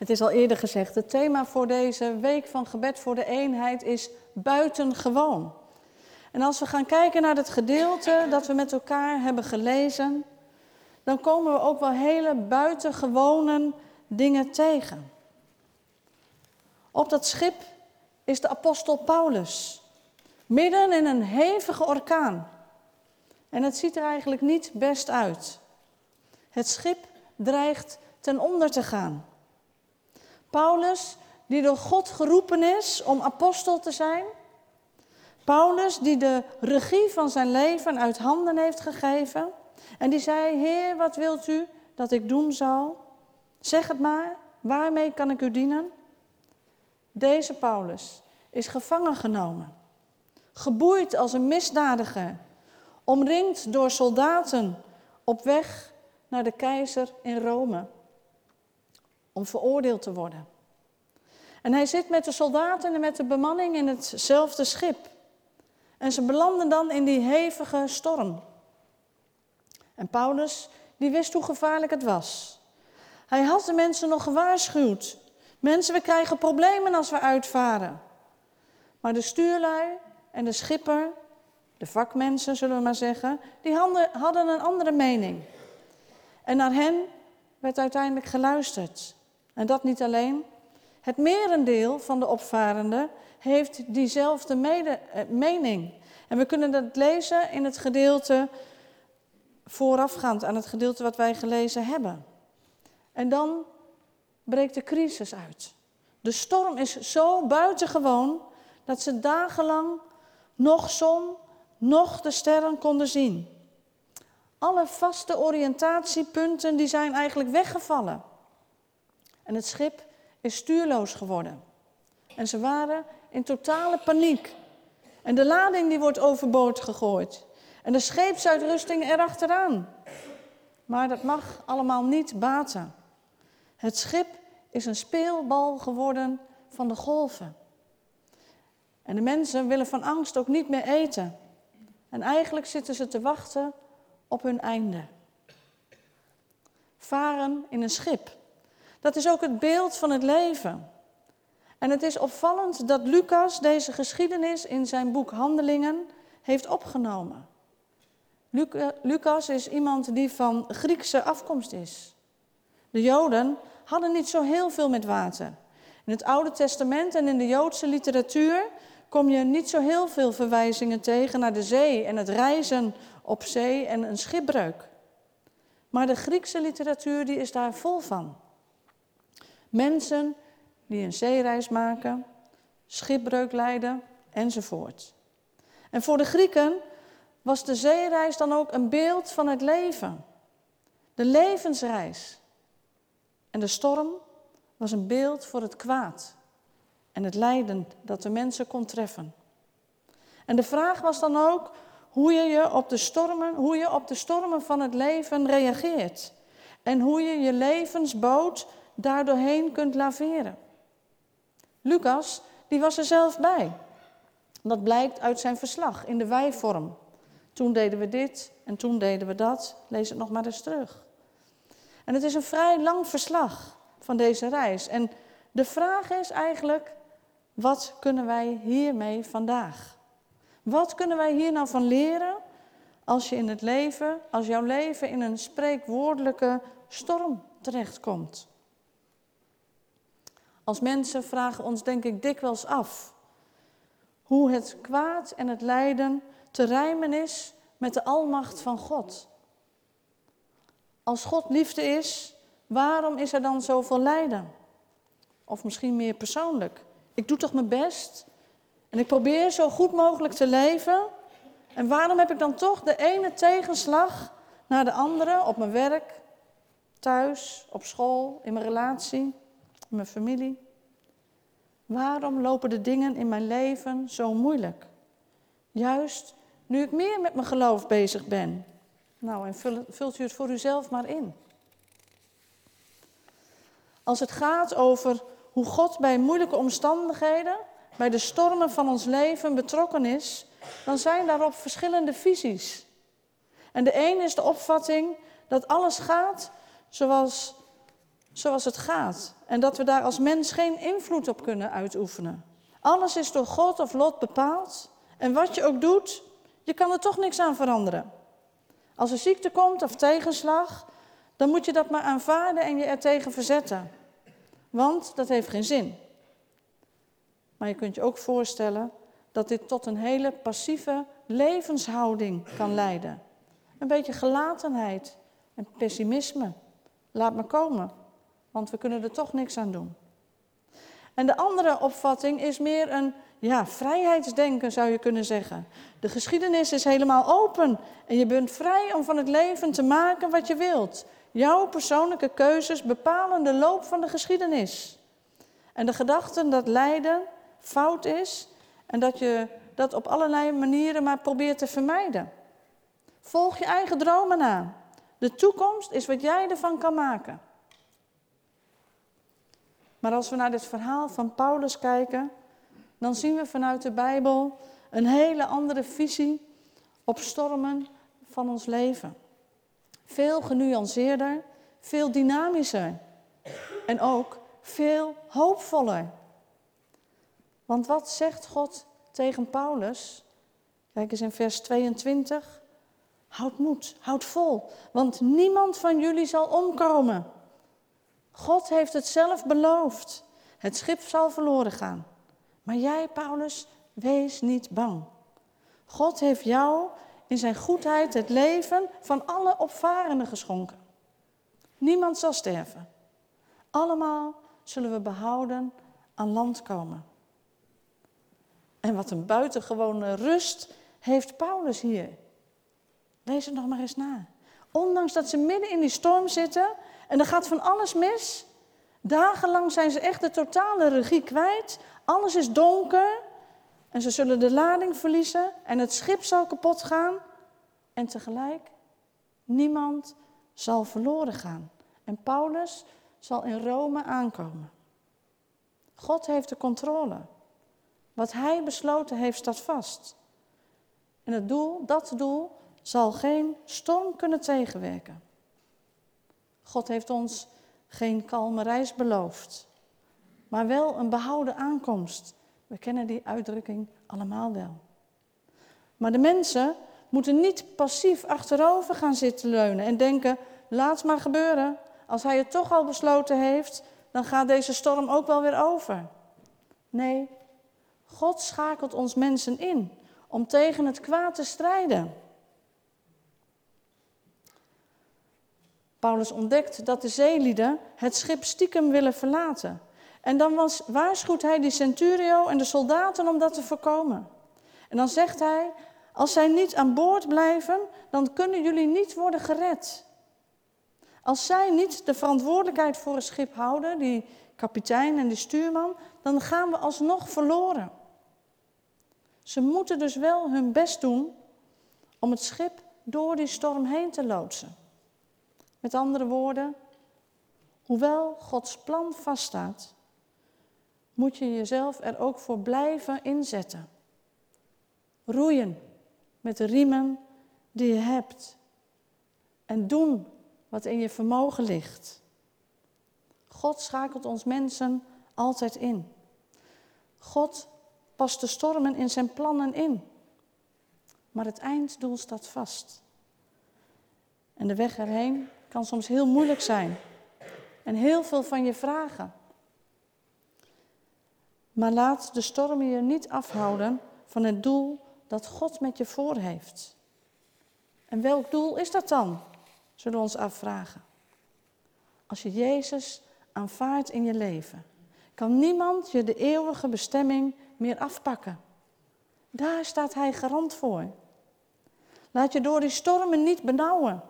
Het is al eerder gezegd, het thema voor deze week van gebed voor de eenheid is buitengewoon. En als we gaan kijken naar het gedeelte dat we met elkaar hebben gelezen, dan komen we ook wel hele buitengewone dingen tegen. Op dat schip is de apostel Paulus, midden in een hevige orkaan. En het ziet er eigenlijk niet best uit. Het schip dreigt ten onder te gaan. Paulus, die door God geroepen is om apostel te zijn. Paulus, die de regie van zijn leven uit handen heeft gegeven. En die zei: Heer, wat wilt u dat ik doen zal? Zeg het maar, waarmee kan ik u dienen? Deze Paulus is gevangen genomen, geboeid als een misdadiger, omringd door soldaten op weg naar de keizer in Rome om veroordeeld te worden. En hij zit met de soldaten en met de bemanning in hetzelfde schip. En ze belanden dan in die hevige storm. En Paulus, die wist hoe gevaarlijk het was. Hij had de mensen nog gewaarschuwd. Mensen, we krijgen problemen als we uitvaren. Maar de stuurlui en de schipper, de vakmensen zullen we maar zeggen, die hadden een andere mening. En naar hen werd uiteindelijk geluisterd. En dat niet alleen. Het merendeel van de opvarenden heeft diezelfde eh, mening. En we kunnen dat lezen in het gedeelte voorafgaand aan het gedeelte wat wij gelezen hebben. En dan breekt de crisis uit. De storm is zo buitengewoon dat ze dagenlang nog zon, nog de sterren konden zien. Alle vaste oriëntatiepunten die zijn eigenlijk weggevallen. En het schip is stuurloos geworden. En ze waren in totale paniek. En de lading die wordt overboord gegooid. En de scheepsuitrusting erachteraan. Maar dat mag allemaal niet baten. Het schip is een speelbal geworden van de golven. En de mensen willen van angst ook niet meer eten. En eigenlijk zitten ze te wachten op hun einde. Varen in een schip. Dat is ook het beeld van het leven. En het is opvallend dat Lucas deze geschiedenis in zijn boek Handelingen heeft opgenomen. Lucas is iemand die van Griekse afkomst is. De Joden hadden niet zo heel veel met water. In het Oude Testament en in de Joodse literatuur kom je niet zo heel veel verwijzingen tegen naar de zee en het reizen op zee en een schipbreuk. Maar de Griekse literatuur die is daar vol van. Mensen die een zeereis maken, schipbreuk lijden enzovoort. En voor de Grieken was de zeereis dan ook een beeld van het leven. De levensreis. En de storm was een beeld voor het kwaad en het lijden dat de mensen kon treffen. En de vraag was dan ook hoe je, je op de stormen, hoe je op de stormen van het leven reageert. En hoe je je levensboot daardoorheen kunt laveren. Lucas, die was er zelf bij. Dat blijkt uit zijn verslag in de wijvorm. Toen deden we dit en toen deden we dat. Lees het nog maar eens terug. En het is een vrij lang verslag van deze reis. En de vraag is eigenlijk, wat kunnen wij hiermee vandaag? Wat kunnen wij hier nou van leren als je in het leven, als jouw leven in een spreekwoordelijke storm terechtkomt? Als mensen vragen ons denk ik dikwijls af hoe het kwaad en het lijden te rijmen is met de almacht van God. Als God liefde is, waarom is er dan zoveel lijden? Of misschien meer persoonlijk. Ik doe toch mijn best en ik probeer zo goed mogelijk te leven. En waarom heb ik dan toch de ene tegenslag naar de andere op mijn werk, thuis, op school, in mijn relatie, mijn familie? Waarom lopen de dingen in mijn leven zo moeilijk? Juist nu ik meer met mijn geloof bezig ben. Nou, en vult u het voor uzelf maar in. Als het gaat over hoe God bij moeilijke omstandigheden, bij de stormen van ons leven betrokken is, dan zijn daarop verschillende visies. En de een is de opvatting dat alles gaat zoals zoals het gaat. En dat we daar als mens geen invloed op kunnen uitoefenen. Alles is door God of lot bepaald. En wat je ook doet, je kan er toch niks aan veranderen. Als er ziekte komt of tegenslag, dan moet je dat maar aanvaarden en je er tegen verzetten. Want dat heeft geen zin. Maar je kunt je ook voorstellen dat dit tot een hele passieve levenshouding kan leiden. Een beetje gelatenheid en pessimisme. Laat me komen, want we kunnen er toch niks aan doen. En de andere opvatting is meer een ja, vrijheidsdenken, zou je kunnen zeggen. De geschiedenis is helemaal open en je bent vrij om van het leven te maken wat je wilt. Jouw persoonlijke keuzes bepalen de loop van de geschiedenis. En de gedachten dat lijden fout is en dat je dat op allerlei manieren maar probeert te vermijden. Volg je eigen dromen na. De toekomst is wat jij ervan kan maken. Maar als we naar dit verhaal van Paulus kijken, dan zien we vanuit de Bijbel een hele andere visie op stormen van ons leven. Veel genuanceerder, veel dynamischer en ook veel hoopvoller. Want wat zegt God tegen Paulus? Kijk eens in vers 22. Houd moed, houd vol, want niemand van jullie zal omkomen. God heeft het zelf beloofd. Het schip zal verloren gaan. Maar jij, Paulus, wees niet bang. God heeft jou in zijn goedheid het leven van alle opvarenden geschonken. Niemand zal sterven. Allemaal zullen we behouden aan land komen. En wat een buitengewone rust heeft Paulus hier. Lees het nog maar eens na. Ondanks dat ze midden in die storm zitten en er gaat van alles mis. Dagenlang zijn ze echt de totale regie kwijt. Alles is donker en ze zullen de lading verliezen en het schip zal kapot gaan. En tegelijk, niemand zal verloren gaan. En Paulus zal in Rome aankomen. God heeft de controle. Wat hij besloten heeft, staat vast. En het doel, dat doel, zal geen storm kunnen tegenwerken. God heeft ons geen kalme reis beloofd, maar wel een behouden aankomst. We kennen die uitdrukking allemaal wel. Maar de mensen moeten niet passief achterover gaan zitten leunen en denken: laat maar gebeuren. Als hij het toch al besloten heeft, dan gaat deze storm ook wel weer over. Nee, God schakelt ons mensen in om tegen het kwaad te strijden. Paulus ontdekt dat de zeelieden het schip stiekem willen verlaten. En dan was, waarschuwt hij die centurio en de soldaten om dat te voorkomen. En dan zegt hij, als zij niet aan boord blijven, dan kunnen jullie niet worden gered. Als zij niet de verantwoordelijkheid voor het schip houden, die kapitein en die stuurman, dan gaan we alsnog verloren. Ze moeten dus wel hun best doen om het schip door die storm heen te loodsen. Met andere woorden, hoewel Gods plan vaststaat, moet je jezelf er ook voor blijven inzetten. Roeien met de riemen die je hebt. En doen wat in je vermogen ligt. God schakelt ons mensen altijd in. God past de stormen in zijn plannen in. Maar het einddoel staat vast. En de weg erheen kan soms heel moeilijk zijn. En heel veel van je vragen. Maar laat de stormen je niet afhouden van het doel dat God met je voor heeft. En welk doel is dat dan? Zullen we ons afvragen. Als je Jezus aanvaardt in je leven, kan niemand je de eeuwige bestemming meer afpakken. Daar staat Hij garant voor. Laat je door die stormen niet benauwen.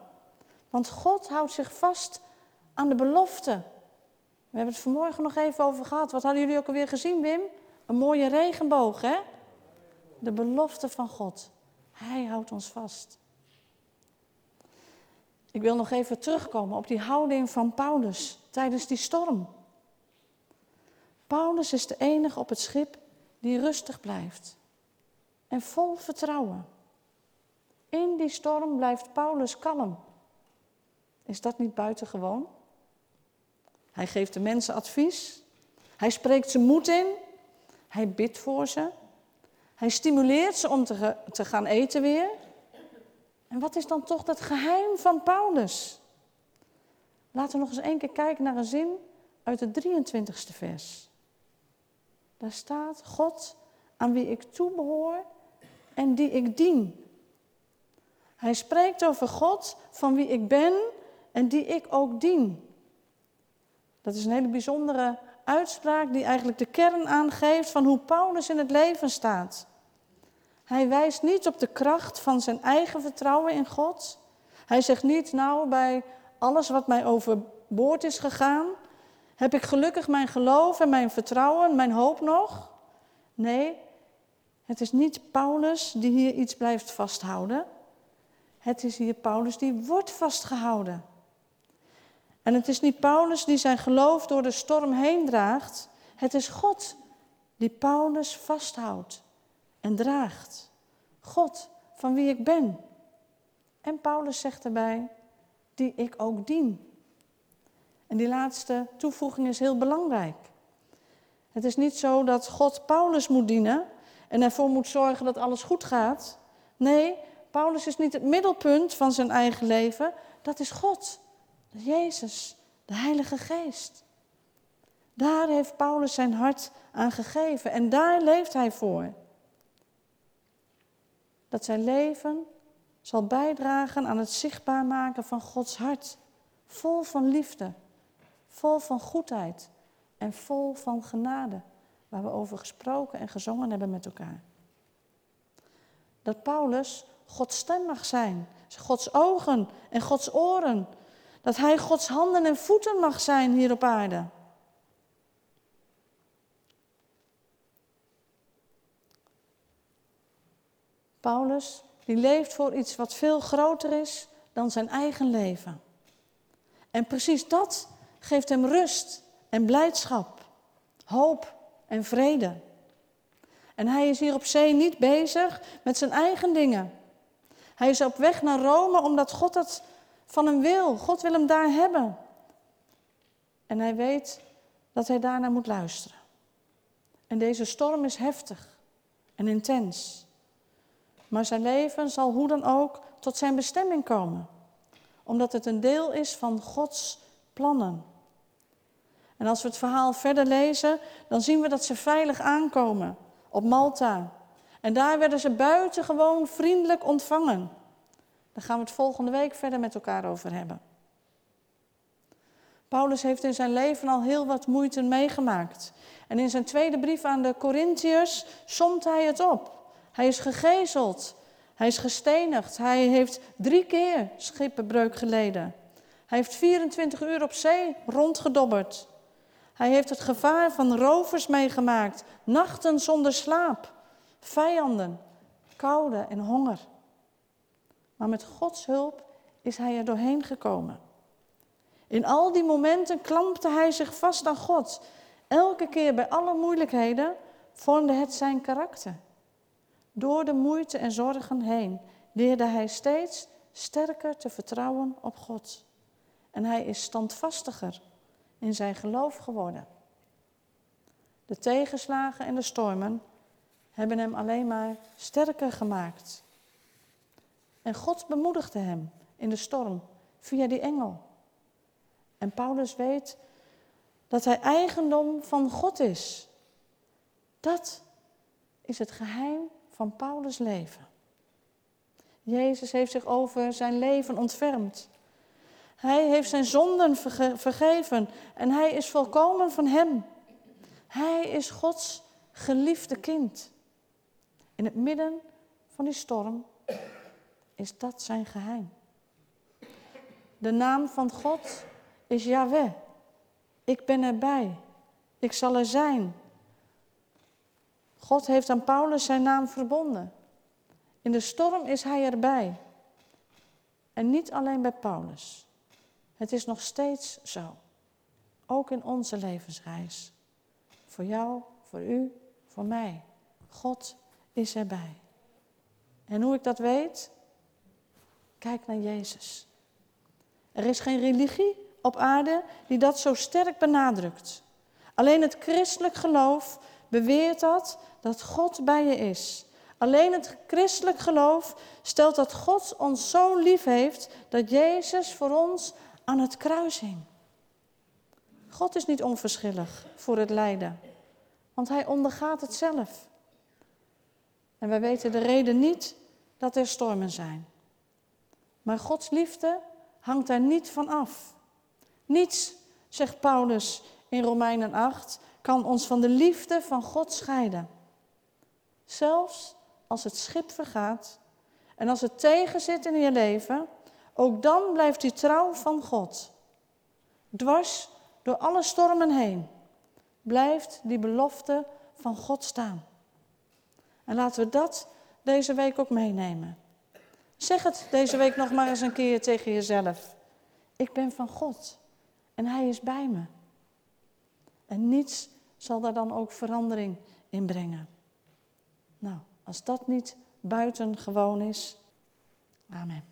Want God houdt zich vast aan de belofte. We hebben het vanmorgen nog even over gehad. Wat hadden jullie ook alweer gezien, Wim? Een mooie regenboog, hè? De belofte van God. Hij houdt ons vast. Ik wil nog even terugkomen op die houding van Paulus tijdens die storm. Paulus is de enige op het schip die rustig blijft en vol vertrouwen. In die storm blijft Paulus kalm. Is dat niet buitengewoon? Hij geeft de mensen advies. Hij spreekt ze moed in. Hij bidt voor ze. Hij stimuleert ze om te, te gaan eten weer. En wat is dan toch dat geheim van Paulus? Laten we nog eens één keer kijken naar een zin uit het 23ste vers. Daar staat: God aan wie ik toebehoor en die ik dien. Hij spreekt over God van wie ik ben en die ik ook dien. Dat is een hele bijzondere uitspraak die eigenlijk de kern aangeeft van hoe Paulus in het leven staat. Hij wijst niet op de kracht van zijn eigen vertrouwen in God. Hij zegt niet, nou, bij alles wat mij overboord is gegaan, heb ik gelukkig mijn geloof en mijn vertrouwen, mijn hoop nog. Nee, het is niet Paulus die hier iets blijft vasthouden. Het is hier Paulus die wordt vastgehouden. En het is niet Paulus die zijn geloof door de storm heen draagt. Het is God die Paulus vasthoudt en draagt. God van wie ik ben. En Paulus zegt erbij, die ik ook dien. En die laatste toevoeging is heel belangrijk. Het is niet zo dat God Paulus moet dienen en ervoor moet zorgen dat alles goed gaat. Nee, Paulus is niet het middelpunt van zijn eigen leven, dat is God, Jezus, de Heilige Geest. Daar heeft Paulus zijn hart aan gegeven en daar leeft hij voor. Dat zijn leven zal bijdragen aan het zichtbaar maken van Gods hart, vol van liefde, vol van goedheid en vol van genade, waar we over gesproken en gezongen hebben met elkaar. Dat Paulus Gods stem mag zijn, Gods ogen en Gods oren, dat hij Gods handen en voeten mag zijn hier op aarde. Paulus, die leeft voor iets wat veel groter is dan zijn eigen leven. En precies dat geeft hem rust en blijdschap, hoop en vrede. En hij is hier op zee niet bezig met zijn eigen dingen. Hij is op weg naar Rome omdat God het van hem wil. God wil hem daar hebben. En hij weet dat hij daarnaar moet luisteren. En deze storm is heftig en intens. Maar zijn leven zal hoe dan ook tot zijn bestemming komen. Omdat het een deel is van Gods plannen. En als we het verhaal verder lezen, dan zien we dat ze veilig aankomen op Malta. En daar werden ze buitengewoon vriendelijk ontvangen. Daar gaan we het volgende week verder met elkaar over hebben. Paulus heeft in zijn leven al heel wat moeite meegemaakt. En in zijn tweede brief aan de Corinthiërs somt hij het op. Hij is gegezeld, hij is gestenigd, hij heeft drie keer schippenbreuk geleden. Hij heeft 24 uur op zee rondgedobberd. Hij heeft het gevaar van rovers meegemaakt, nachten zonder slaap, vijanden, koude en honger. Maar met Gods hulp is hij er doorheen gekomen. In al die momenten klampte hij zich vast aan God. Elke keer bij alle moeilijkheden vormde het zijn karakter. Door de moeite en zorgen heen leerde hij steeds sterker te vertrouwen op God. En hij is standvastiger in zijn geloof geworden. De tegenslagen en de stormen hebben hem alleen maar sterker gemaakt. En God bemoedigde hem in de storm via die engel. En Paulus weet dat hij eigendom van God is. Dat is het geheim van Paulus' leven. Jezus heeft zich over zijn leven ontfermd. Hij heeft zijn zonden vergeven en hij is volkomen van hem. Hij is Gods geliefde kind. In het midden van die storm is dat zijn geheim. De naam van God is Yahweh. Ik ben erbij. Ik zal er zijn. God heeft aan Paulus zijn naam verbonden. In de storm is hij erbij. En niet alleen bij Paulus. Het is nog steeds zo. Ook in onze levensreis. Voor jou, voor u, voor mij. God is erbij. En hoe ik dat weet? Kijk naar Jezus. Er is geen religie op aarde die dat zo sterk benadrukt. Alleen het christelijk geloof beweert dat, dat God bij je is. Alleen het christelijk geloof stelt dat God ons zo lief heeft dat Jezus voor ons aan het kruis hing. God is niet onverschillig voor het lijden, want hij ondergaat het zelf. En wij weten de reden niet dat er stormen zijn. Maar Gods liefde hangt daar niet van af. Niets, zegt Paulus in Romeinen 8, kan ons van de liefde van God scheiden. Zelfs als het schip vergaat en als het tegenzit in je leven, ook dan blijft u trouw van God. Dwars door alle stormen heen blijft die belofte van God staan. En laten we dat deze week ook meenemen. Zeg het deze week nog maar eens een keer tegen jezelf. Ik ben van God en Hij is bij me. En niets zal daar dan ook verandering in brengen. Nou, als dat niet buitengewoon is. Amen.